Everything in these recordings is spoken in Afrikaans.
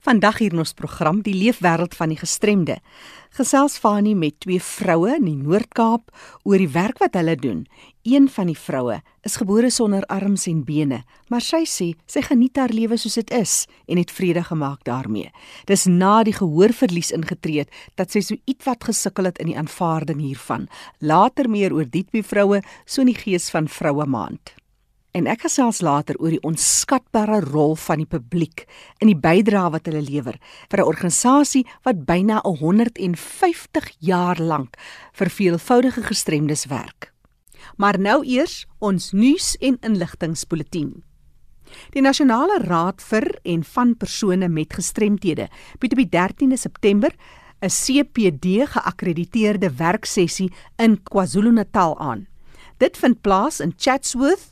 Vandag hier in ons program die leefwêreld van die gestremde. Gesels Fani met twee vroue in die Noord-Kaap oor die werk wat hulle doen. Een van die vroue is gebore sonder arms en bene, maar sy sê sy geniet haar lewe soos dit is en het vrede gemaak daarmee. Dis na die gehoorverlies ingetree het dat sy so ietwat gesukkel het in die aanvaarding hiervan. Later meer oor die twee vroue so in die gees van Vroue Maand. En ek gesels later oor die onskatbare rol van die publiek in die bydrae wat hulle lewer vir 'n organisasie wat byna 150 jaar lank vir veelvoudige gestremdes werk. Maar nou eers ons nuus en inligtingspulsatien. Die Nasionale Raad vir en van persone met gestremthede bied op die 13de September 'n CPD geakkrediteerde werksessie in KwaZulu-Natal aan. Dit vind plaas in Chatsworth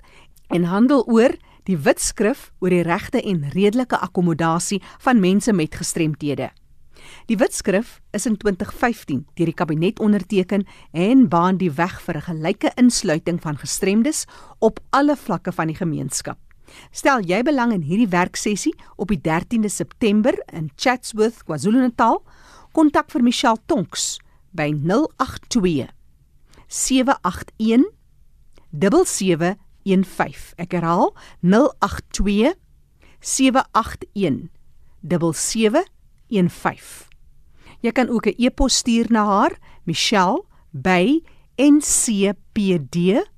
en handel oor die wetskrif oor die regte en redelike akkommodasie van mense met gestremthede. Die wetskrif is in 2015 deur die kabinet onderteken en baan die weg vir 'n gelyke insluiting van gestremdes op alle vlakke van die gemeenskap. Stel jy belang in hierdie werksessie op die 13de September in Chatsworth, KwaZulu-Natal, kontak vir Michelle Tonks by 082 781 77 0765. Ek herhaal 082 781 7715. Jy kan ook 'n e-pos stuur na haar, Michelle by ncpd.org.za.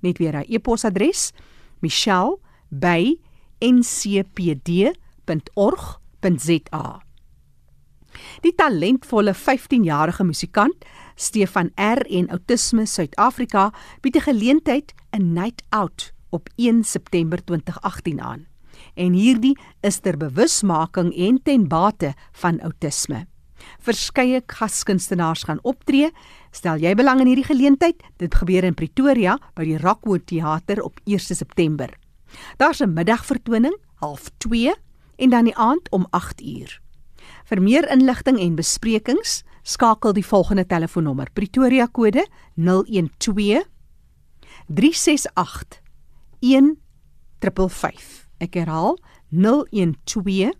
Net weer haar e-posadres, Michelle by ncpd.org.za. Die talentvolle 15-jarige musikant Stefan R en Autisme Suid-Afrika bied 'n geleentheid 'n night out op 1 September 2018 aan. En hierdie is ter bewusmaking en ten bate van autisme. Verskeie gaskunstenaars gaan optree. Stel jy belang in hierdie geleentheid? Dit gebeur in Pretoria by die Rockwood Theater op 1 September. Daar's 'n middagvertoning, 12:30 en dan die aand om 8:00. Vir meer inligting en besprekings skakel die volgende telefoonnommer: Pretoria kode 012 368 1555. Ek herhaal 012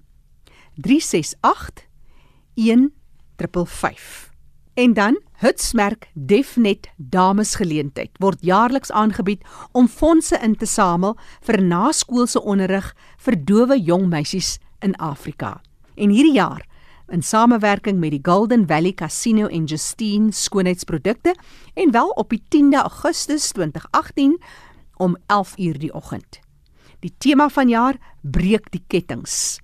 368 1555. En dan Hutsmerk Defnet Damesgeleentheid word jaarliks aangebied om fondse in te samel vir naskoolse onderrig vir dowe jong meisies in Afrika. En hierdie jaar in samewerking met die Golden Valley Casino en Justine Skoonheidsprodukte en wel op die 10de Augustus 2018 om 11:00 die oggend. Die tema van jaar breek die kettinge.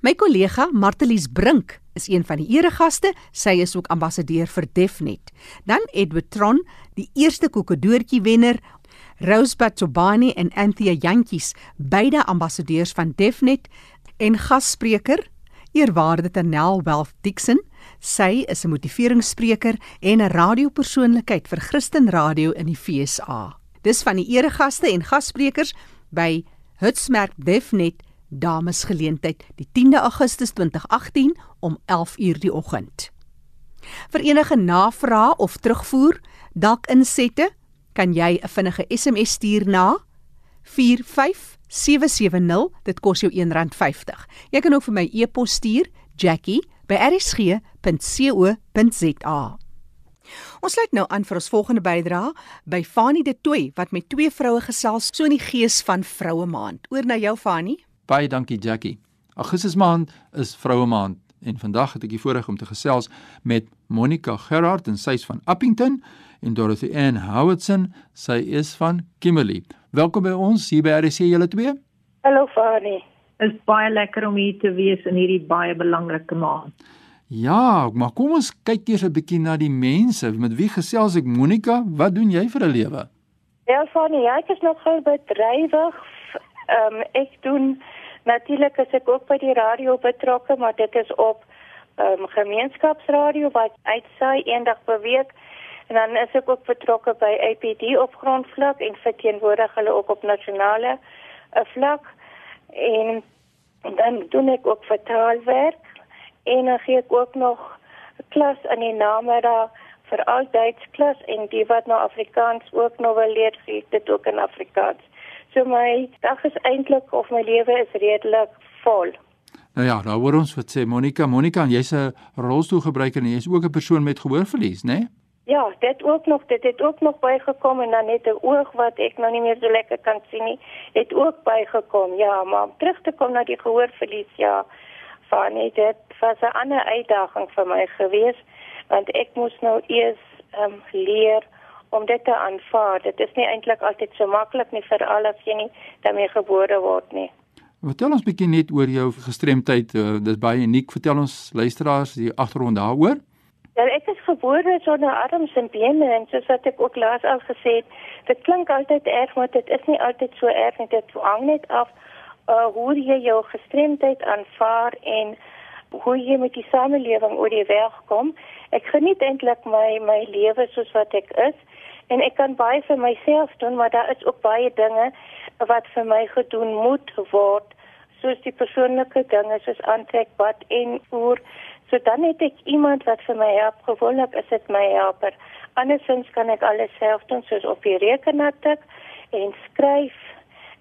My kollega Martelies Brink is een van die eregaste. Sy is ook ambassadeur vir Defnet. Dan Edward Tron, die eerste kokodoortjie wenner, Rosebud Tobani en Anthea Jantjies, beide ambassadeurs van Defnet en gasspreker Eerwaarde Ternel Wealth Dixon, sy is 'n motiveringsspreker en 'n radiopersoonlikheid vir Christen Radio in die FSA. Dis van die eregaste en gassprekers by Hutsmerk Defnet Damesgeleentheid die 10de Augustus 2018 om 11:00 die oggend. Vir enige navrae of terugvoer, dalk insette, kan jy 'n vinnige SMS stuur na 45 770 dit kos jou R1.50. Jy kan ook vir my e-pos stuur jackie@rsg.co.za. Ons sluit nou aan vir ons volgende bydrae by Fanie de Tooi wat met twee vroue gesels so in die gees van Vroue Maand. Oor na jou Fanie. Baie dankie Jackie. Augustus maand is Vroue Maand en vandag het ek die voorreg om te gesels met Monica Gerard en sy is van Appington en Dorothy Ann Howardson, sy is van Kimberley. Welkom by ons hier by RC julle twee. Hallo Fani. Dit is baie lekker om hier te wees in hierdie baie belangrike maand. Ja, maar kom ons kyk eers 'n bietjie na die mense. Met wie gesels ek Monica? Wat doen jy vir 'n lewe? Ja, Fani, ek is nog gou bedrywig. Ehm um, ek doen natuurlik as ek ook by die radio betrokke, maar dit is op um, gemeenskapsradio wat uitsaai eendag per week. En dan is ek ook betrokke by APD op grondvlak en verteenwoordig hulle ook op nasionale uh, vlak. En, en dan doen ek ook vertaalwerk en dan gee ek ook nog klas in die namiddag vir al Duits klas en die wat nou Afrikaans ook nog wil leer, gee dit ook in Afrikaans. So my dag is eintlik of my lewe is redelik vol. Nou ja, nou hoor ons wat sê Monica, Monica, jy's 'n rolstoelgebruiker en jy's ook 'n persoon met gehoorverlies, né? Nee? Ja, dit ook nog, dit het ook nog bygekom en dan net 'n oog wat ek nou nie meer so lekker kan sien nie, het ook bygekom. Ja, maar om terug te kom na die gehoorverlies, ja, van net dit was 'n ander uitdaging vir my gewees, want ek moes nou eers ehm um, leer om dit te aanvaar. Dit is nie eintlik altyd so maklik nie vir al as jy nie daarmee gebore word nie. Vertel ons bietjie net oor jou gestremdheid. Uh, dit is baie uniek. Vertel ons luisteraars die agtergrond daaroor. Ja, ek is gebore sonder arms en bene en soos wat ek ook laas al gesê het, dit klink altyd erg, maar dit is nie altyd so erg nie. Dit hang net af uh hoe jy jou gestremdheid aanvaar en hoe jy met die samelewing oor die weg kom. Ek geniet eintlik my my lewe soos wat ek is en ek kan baie vir myself doen, maar daar is ook baie dinge wat vir my gedoen moet word, soos die persoonlike dinge soos aantrek, bad en voer. So dan het ek iemand wat vir my help. Gewoonlik is dit my helper. Andersins kan ek alles self doen soos op die rekenaar tik en skryf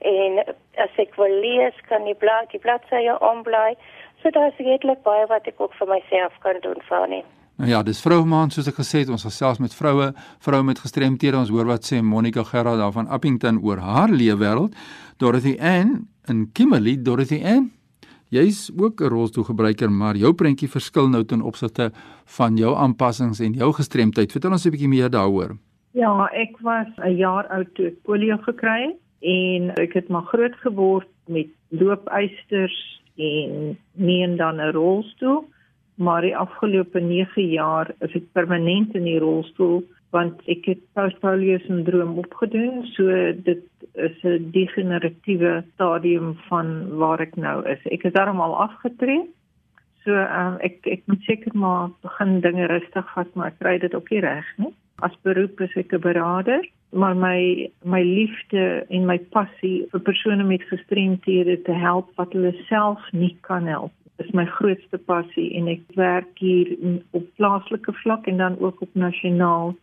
en as ek wil lees kan die blad die bladsye omblaai. So daar's redelik baie wat ek ook vir myself kan doen vir nie. Nou ja, dis vroumaand soos ek gesê het, ons gesels met vroue, vroue met gestremthede. Ons hoor wat sê Monica Gerard daar van Appington oor haar leefwêreld. Dorothy Ann en Kimberly, Dorothy Ann Jy's ook 'n rolstoelgebruiker, maar jou prentjie verskil nou ten opsigte van jou aanpassings en jou gestremdheid. Vertel ons 'n bietjie meer daaroor. Ja, ek was 'n jaar oud toe ek polio gekry het en ek het maar groot geword met loopeisters en nie en dan 'n rolstoel, maar die afgelope 9 jaar is ek permanent in die rolstoel want ek het postpolio sindroom opgedoen, so dit is 'n degeneratiewe stadium van waar ek nou is. Ek is daarom al afgetree. So um, ek ek moet seker maar begin dinge rustig vat, maar ek kry dit ook nie reg nie. As beroep is ek 'n beraader, maar my my liefde en my passie vir persone met gestremthede te help wat hulle self nie kan help is my grootste passie en ek werk hier op plaaslike vlak en dan ook op nasionaal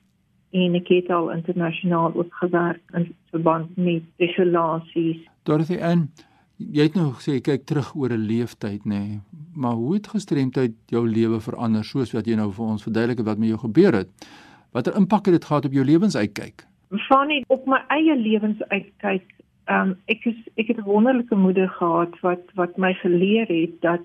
en ek het al internasionaal ook gewerk in verband met regulasies. Dorothy en jy het nou gesê kyk terug oor 'n leeftyd nê, nee, maar hoe het gestremdheid jou lewe verander soos wat jy nou vir ons verduidelik wat met jou gebeur het? Watter impak het dit gehad op jou lewensuitkyk? Van nie op my eie lewensuitkyk. Ehm um, ek is ek het 'n wonderlike moeder gehad wat wat my geleer het dat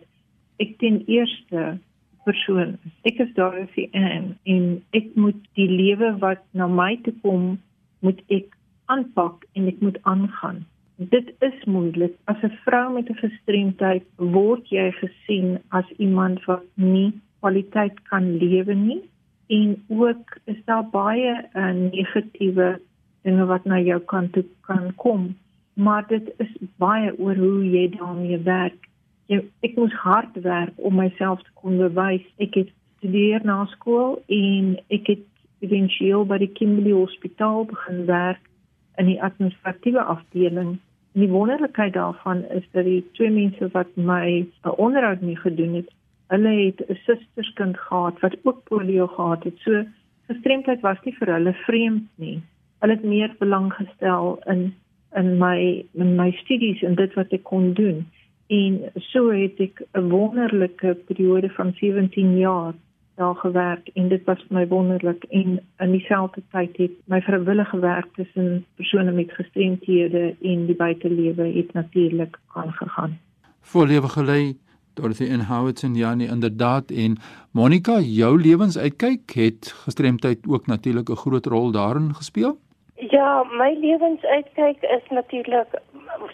ek ten eerste persoon. Ek is Dorothy Ann en ek moet die lewe wat na my toe kom, moet ek aanpak en ek moet aangaan. Dit is moeilik. As 'n vrou met 'n gestremdheid word jy gesien as iemand wat nie kwaliteit kan lewe nie en ook is daar baie uh, negatiewe dinge wat na jou kant toe kan kom. Maar dit is baie oor hoe jy daarmee werk ek moes hard werk om myself te kon bewys. Ek het studeer na skool en ek het eventueel by die Kimberley Hospitaal begin werk in die administratiewe afdeling. En die wonderlikheid daarvan is dat die twee mense wat my onderhoud mee gedoen het, hulle het 'n susterskind gehad wat ook polio gehad het. So gestremdheid was nie vir hulle vreemd nie. Hulle het meer belang gestel in in my in my studies en dit wat ek kon doen. En so het ek 'n wonderlike periode van 17 jaar daar gewerk en dit was my wonderlik en in dieselfde tyd het my vrywillige werk tussen persone met gestremthede en die buitelewe het natuurlik aangegaan. Voorlewe gelei Dorothy en Howard en Janie inderdaad en Monica jou lewensuitkyk het gestremdheid ook natuurlik 'n groot rol daarin gespeel? Ja, my lewensuitkyk is natuurlik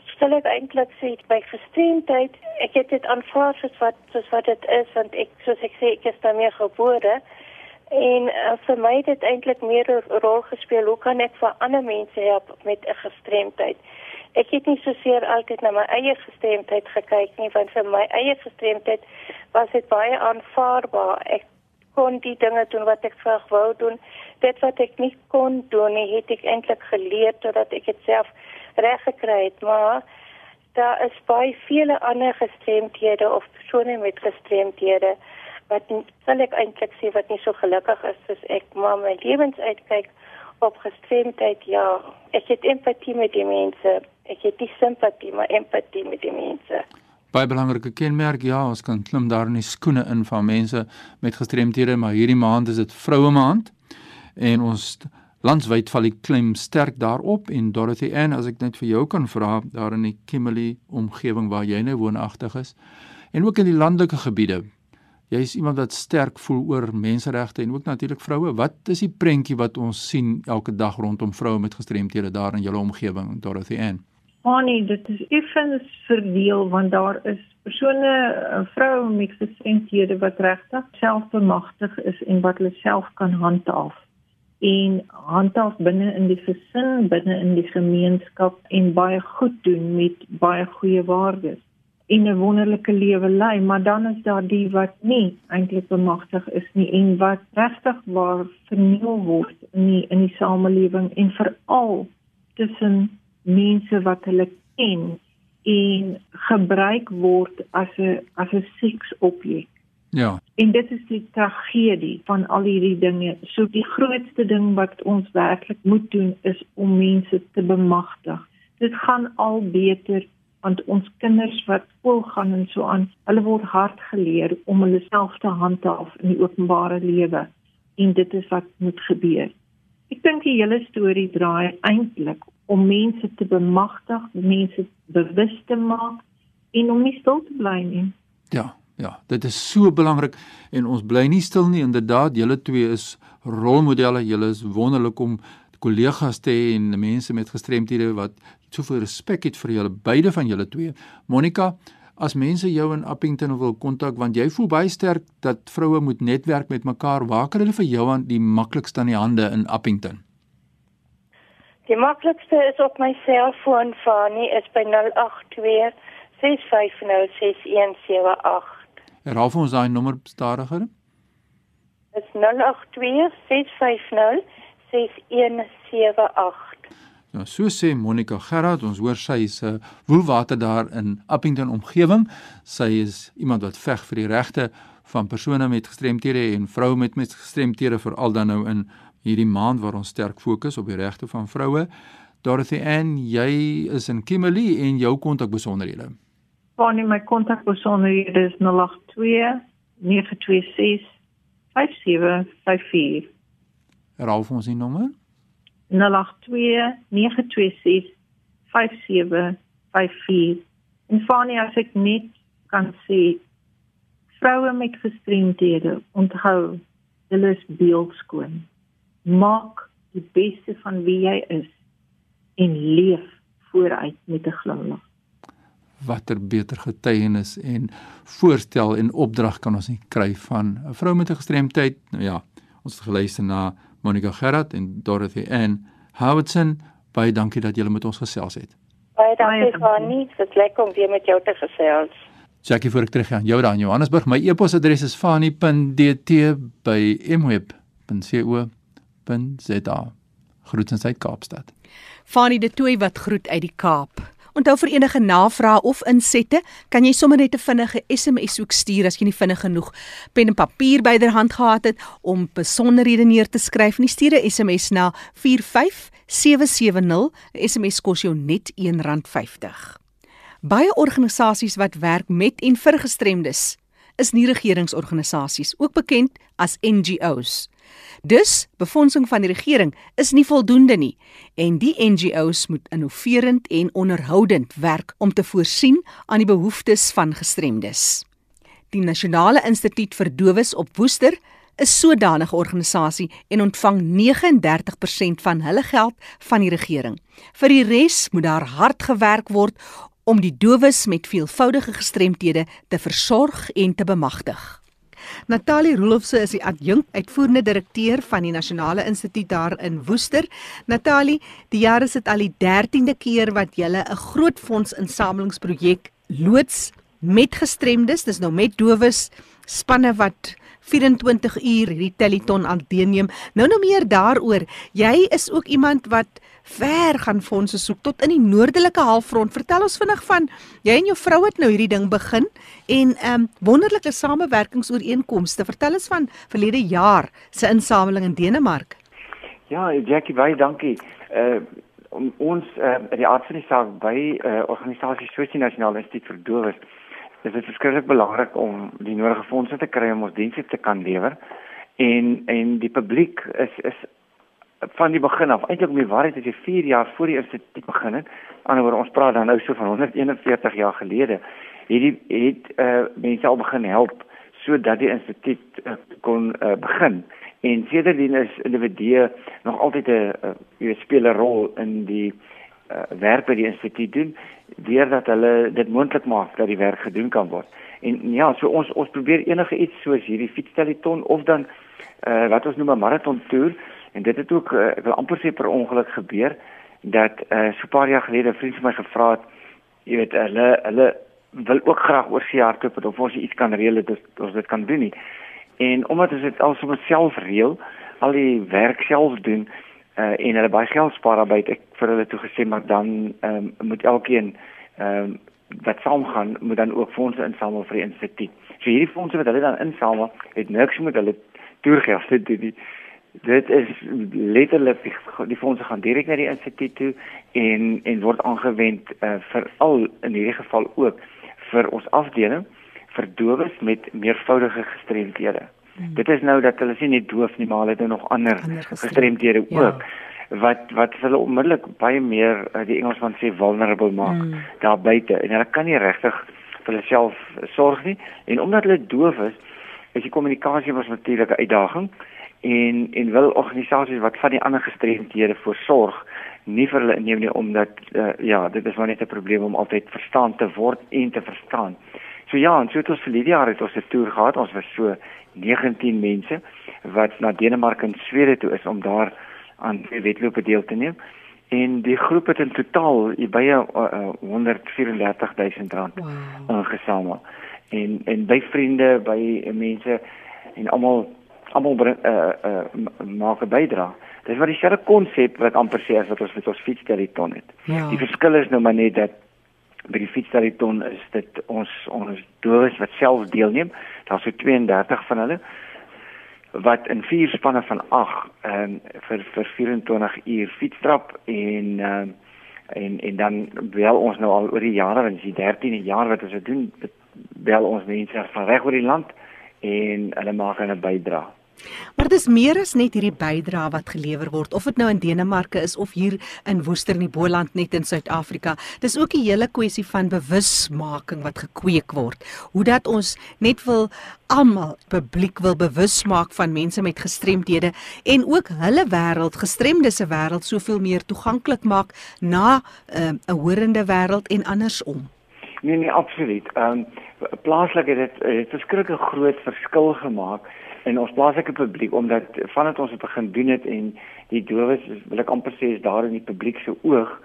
stel ek eintlik sê by gestremdheid, ek het dit aanvaar soos wat soos wat dit is want ek soos ek sê ek is daarmee gebore en uh, vir my het dit eintlik meer 'n rol gespeel hoe kan ek vir ander mense help met 'n gestremdheid? Ek het nie so seer altyd na my eie gestremdheid gekyk nie want vir my eie gestremdheid was dit baie aanvaarbaar. Ek kon die dinge doen wat ek graag wou doen dit wat ek nie kon doen nie, het ek eintlik geleer totdat ek dit self reg gekry het, maar daar is baie vele ander gestremdhede of persone met gestremdhede wat sal ek eintlik sê wat nie so gelukkig is soos ek, maar my lewensuitkyk op gestremdheid ja, ek het empatie met die mense. Ek het nie simpatie, maar empatie met die mense. baie belangrike kenmerk. Ja, ons kan klim daar in die skoene in van mense met gestremthede, maar hierdie maand is dit vroue maand en ons landwyd val die klem sterk daarop en Dorothy Ann as ek net vir jou kan vra daar in die Kimberley omgewing waar jy nou woonagtig is en ook in die landelike gebiede jy is iemand wat sterk voel oor menseregte en ook natuurlik vroue. Wat is die prentjie wat ons sien elke dag rondom vroue met gestremthede daar in julle omgewing, Dorothy Ann? Annie, dit is effens verdeel want daar is persone, eh, vroue met gestremthede wat regtig selfbemagtig is en wat hulle self kan handhaaf en handhaaf binne in die gesin, binne in die gemeenskap en baie goed doen met baie goeie waardes en 'n wonderlike lewe lei, maar dan is daar die wat nie eintlik bemagtig is nie en wat regtig waar verniel word in die, in die samelewing en veral tussen mense wat hulle ken en gebruik word as 'n as 'n seksobjek. Ja. En dit is die tragedie van al hierdie dinge. So die grootste ding wat ons werklik moet doen is om mense te bemagtig. Dit gaan al beter want ons kinders wat skool gaan en so aan, hulle word hard geleer om hulle self te handhaaf in die openbare lewe en dit is wat moet gebeur. Ek dink die hele storie draai eintlik om mense te bemagtig, mense bewus te maak en om nie stil te bly nie. Ja, ja, dit is so belangrik en ons bly nie stil nie. Inderdaad, julle twee is rolmodelle. Julle is wonderlik om kollegas te hê en mense met gestremthede wat soveel respek het vir julle beide van julle twee. Monica, as mense jou in Appington wil kontak want jy voel baie sterk dat vroue moet netwerk met mekaar, waar kan hulle vir jou aan die maklikste aan die hande in Appington? Die maklikste is op my selfoon Fani is by 082 6506178. Herhaal vir ons daai nommer stadiger. Dit is 082 650 6178. Nou so sê Monica Gerard, ons hoor sy is 'n uh, woelwater daar in Appington omgewing. Sy is iemand wat veg vir die regte van persone met gestremthede en vroue met met gestremthede veral dan nou in hierdie maand waar ons sterk fokus op die regte van vroue. Dorothy Ann, jy is in Kimberley en jou kontakbesonderhede. Bonnie, my kontakbesonderhede is 082 926 5754. Herhaal vir ons die nommer. 0829265754. En Fanie as ek net kan sê vroue met gestremdhede onthou hulle is beeldskoon. Maak die beste van wie jy is en leef vooruit met 'n glimlag. Watter beter getuienis en voorstel en opdrag kan ons nie kry van 'n vrou met 'n gestremdheid? Nou ja, ons het geluister na Monica Gerard en Dorothy Ann Howardson. Baie dankie dat julle met ons gesels het. Baie dankie Fanny, dit is lekker om weer met jou te gesels. Jackie voor ek teruggaan. Jou daar in Johannesburg. My e-posadres is fani.dt@mweb.co.za. Groetens uit Kaapstad. Fani de Tooi wat groet uit die Kaap. Onthou vir enige navrae of insette, kan jy sommer net 'n vinnige SMS ook stuur as jy nie vinnig genoeg pen en papier byderhand gehad het om besonderhede neer te skryf nie. Stuur 'n SMS na 45770. 'n SMS kos jou net R1.50. Baie organisasies wat werk met en vir gestremdes is nie regeringsorganisasies, ook bekend as NGO's. Dus befondsing van die regering is nie voldoende nie en die NGO's moet innoverend en onderhoudend werk om te voorsien aan die behoeftes van gestremdes. Die Nasionale Instituut vir Dowes op Woester is sodanige organisasie en ontvang 39% van hulle geld van die regering. Vir die res moet daar hard gewerk word om die dowes met veelvoudige gestremthede te versorg en te bemagtig. Natalie Rolofse is die adjunk uitvoerende direkteur van die Nasionale Instituut daar in Woester. Natalie, die jaar is dit al die 13de keer wat jy 'n groot fondsinsamelingsprojek loods met gestremdes, dis nou met dowes spanne wat 24 uur hierdie teleton aan deelneem. Nou nou meer daaroor. Jy is ook iemand wat ver gaan fondse soek tot in die noordelike halfrond. Vertel ons vinnig van jy en jou vrou het nou hierdie ding begin en ehm um, wonderlike samewerkingsooreenkomste. Vertel ons van verlede jaar se insameling in Denemark. Ja, Jackie, baie dankie. Uh ons uh, die aard van die saak by uh, organisasie soos die Nasionale Instituut vir Dowes is dit verskriklik belangrik om die nodige fondse te kry om ons dienste te kan lewer. En en die publiek is is van die begin af, eintlik om die waarheid is jy 4 jaar voor die instituut begin het. Anderswoorde ons praat dan nou so van 141 jaar gelede. Hierdie het uh mense al begin help sodat die instituut uh, kon uh, begin. En sedertdien is individue nog altyd 'n uh, speel 'n rol in die uh, werk by die instituut doen deurdat hulle dit moontlik maak dat die werk gedoen kan word. En ja, so ons ons probeer enige iets soos hierdie fietssteliton of dan uh, wat ons noem 'n marathon toer En dit het ook uh, ek wil amper sê per ongeluk gebeur dat uh, so paar jaar gelede 'n vriend van my gevra het, jy weet, hulle hulle wil ook graag oor see hardloop of ons iets kan reël dat ons dit kan doen nie. En omdat ons dit alsoos self reël, al die werk self doen uh, en hulle baie geld spaar daarbey, ek vir hulle toe gesê maar dan um, moet elkeen ehm um, wat saamgaan moet dan ook fondse insamel vir die instituut. So hierdie fondse wat hulle dan insamel, het niks met hulle toegegee te doen nie dit is letterlik die, die fondse gaan direk na die instituut toe en en word aangewend uh, veral in hierdie geval ook vir ons afdeling vir dowes met meervoudige gestremdhede. Hmm. Dit is nou dat hulle sien nie doof nie maar hulle het nou nog ander, ander gestremdhede ja. ook wat wat hulle onmiddellik baie meer uh, die Engelsman sê vulnerable maak hmm. daar buite en hulle kan nie regtig vir hulle self sorg nie en omdat hulle doof is is die kommunikasie was natuurlik 'n uitdaging en en wil organisasies wat van die ander gestremdhede voorsorg nie vir hulle inneem nie omdat uh, ja, dit is maar net 'n probleem om altyd verstaan te word en te verstaan. So ja, en so het ons vir die jaar het ons 'n toer gehad. Ons was so 19 mense wat na Denemarke en Swede toe is om daar aan die wedlope deel te neem. En die groep het in totaal by uh, uh, 134 000 rand wow. ingesamel. En en by vriende, by mense en almal almal bring uh uh maak 'n bydrae. Dis wat dieselfde konsep wat amper sê as wat ons met ons fietsterriton het. Ja. Die verskil is nou maar net dat by die fietsterriton is dit ons ons dowes wat self deelneem. Daar's so 32 van hulle wat in vier spanne van 8 ehm um, vir vir 24 uur fietstrap en ehm uh, en en dan bel ons nou al oor die jare en dis die 13de jaar wat ons dit doen bel ons mense van reg oor die land en hulle maak 'n bydrae Maar dis meer as net hierdie bydrae wat gelewer word of dit nou in Denemarke is of hier in Woester in die Boland net in Suid-Afrika. Dis ook 'n hele kwessie van bewusmaking wat gekweek word. Hoe dat ons net wil almal publiek wil bewus maak van mense met gestremdhede en ook hulle wêreld, gestremdes se wêreld soveel meer toeganklik maak na ehm, 'n uh, horende wêreld en andersom. Nee nee, absoluut. Ehm um, plaaslik het dit 'n verskriklike groot verskil gemaak in ons plaaslike publiek omdat vandat ons dit begin doen het en die dowes wil ek amper sê is daar in die publiek se oog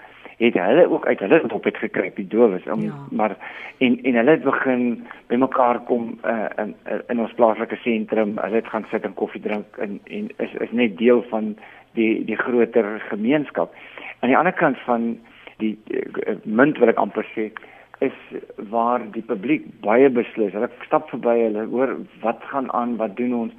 het hulle ook uit hulle op het gekry die dowes. Om ja. maar en en hulle het begin bymekaar kom uh, in in ons plaaslike sentrum. Hulle het gaan sit en koffie drink en en is is net deel van die die groter gemeenskap. Aan die ander kant van die uh, munt wil ek amper sê is waar die publiek baie beslis. Hulle stap verby, hulle hoor wat gaan aan, wat doen ons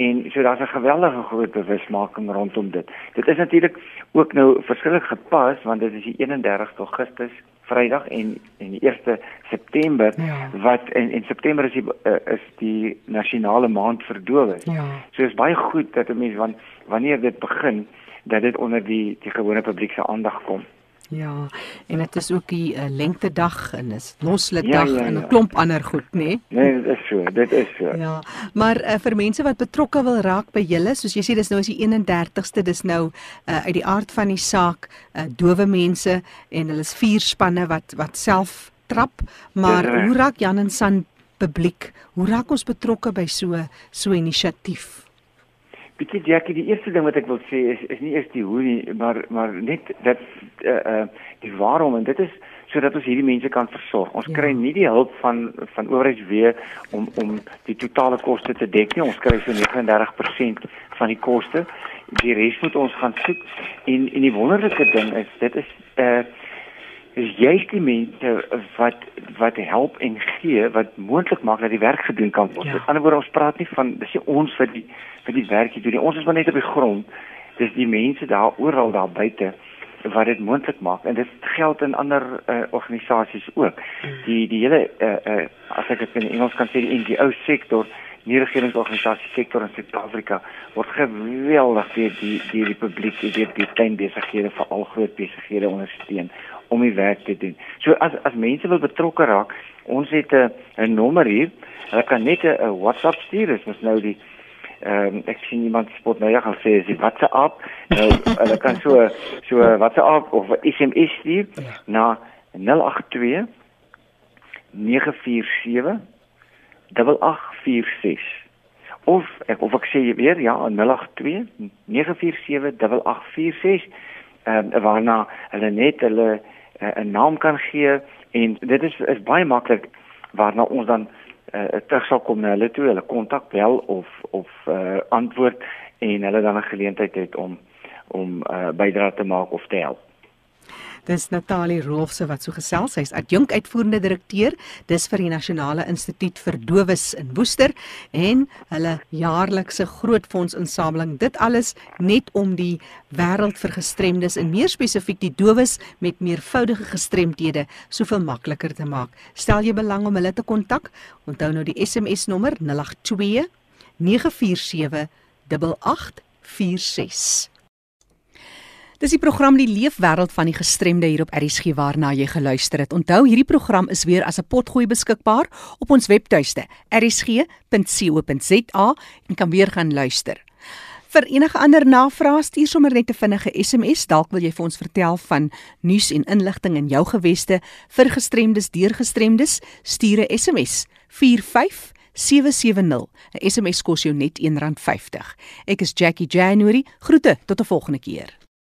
en so daar's 'n geweldige groot bewusmaking rondom dit. Dit is natuurlik ook nou verskillik gepas want dit is die 31 Augustus Vrydag en en die 1 September ja. wat in in September is die uh, is die nasionale maand vir dowes. Ja. So is baie goed dat 'n mens want wanneer dit begin dat dit onder die die gewone publiek se aandag kom. Ja, en dit is ook die uh, lengtedag en is loslitdag ja, ja, ja. en 'n klomp ander goed, nê? Nee? nee, dit is so, dit is so. Ja, maar uh, vir mense wat betrokke wil raak by julle, soos jy sê dis nou is die 31ste, dis nou uh, uit die aard van die saak, uh, dowe mense en hulle is vier spanne wat wat self trap, maar ja, hoe raak Jan en San publiek? Hoe raak ons betrokke by so so 'n inisiatief? Bietjie Jackie, die eerste ding wat ek wil sê is is nie eers die hoe nie, maar maar net dat uh uh die waarom en dit is sodat ons hierdie mense kan versorg. Ons ja. kry nie die hulp van van owerheidsweë om om die totale koste te dek nie. Ons kry so 39% van die koste. Die res moet ons gaan soek. En en die wonderlike ding is dit is uh is juist die mense wat wat help en gee wat moontlik maak dat die werk gedoen kan word. Ja. Aan die ander woord ons praat nie van dis nie ons vir die vir die werk doen nie. Ons is maar net op die grond. Dis die mense daar oral daar buite wat dit moontlik maak en dit geld in ander uh, organisasies ook. Die die hele uh, uh, as ek dit in Engels kan sê die NGO sektor, nie regeringsorganisasie sektor in Suid-Afrika word geweldig deur die die republiek deur die klein besighede vir al groot besighede ondersteun om die werk te doen. So as as mense wil betrokke raak, ons het 'n 'n nommer hier. Hulle kan net 'n WhatsApp stuur, dis mos nou die ehm um, ek sien iemand spot nou ja gaan sê is die WhatsApp. Nou hulle kan so so WhatsApp of SMS stuur na 082 947 8846 of ek of ek sê weer ja 082 947 8846 ehm um, waarna hulle net hulle 'n naam kan gee en dit is is baie maklik waarna ons dan uh, terug sal kom na hulle toe. Hulle kontak bel of of uh, antwoord en hulle dan 'n geleentheid het om om uh, bydra te maak of te help Dis Natalie Rolfse wat so gesels. Sy's adjunk uitvoerende direkteur dis vir die Nasionale Instituut vir Dowes in Woester en hulle jaarlikse groot fondsinsameling. Dit alles net om die wêreld vir gestremdes en meer spesifiek die dowes met meervoudige gestremdhede soveel makliker te maak. Stel jy belang om hulle te kontak? Onthou nou die SMS nommer 082 947 8846. Dis die program Die Leefwêreld van die Gestremde hier op ERG waarna jy geluister het. Onthou, hierdie program is weer as 'n potgooi beskikbaar op ons webtuiste ersg.co.za en kan weer gaan luister. Vir enige ander navrae stuur sommer net 'n vinnige SMS, dalk wil jy vir ons vertel van nuus en inligting in jou geweste vir gestremdes deur gestremdes, stuur 'n SMS 45 770. 'n SMS kos jou net R1.50. Ek is Jackie January. Groete tot 'n volgende keer.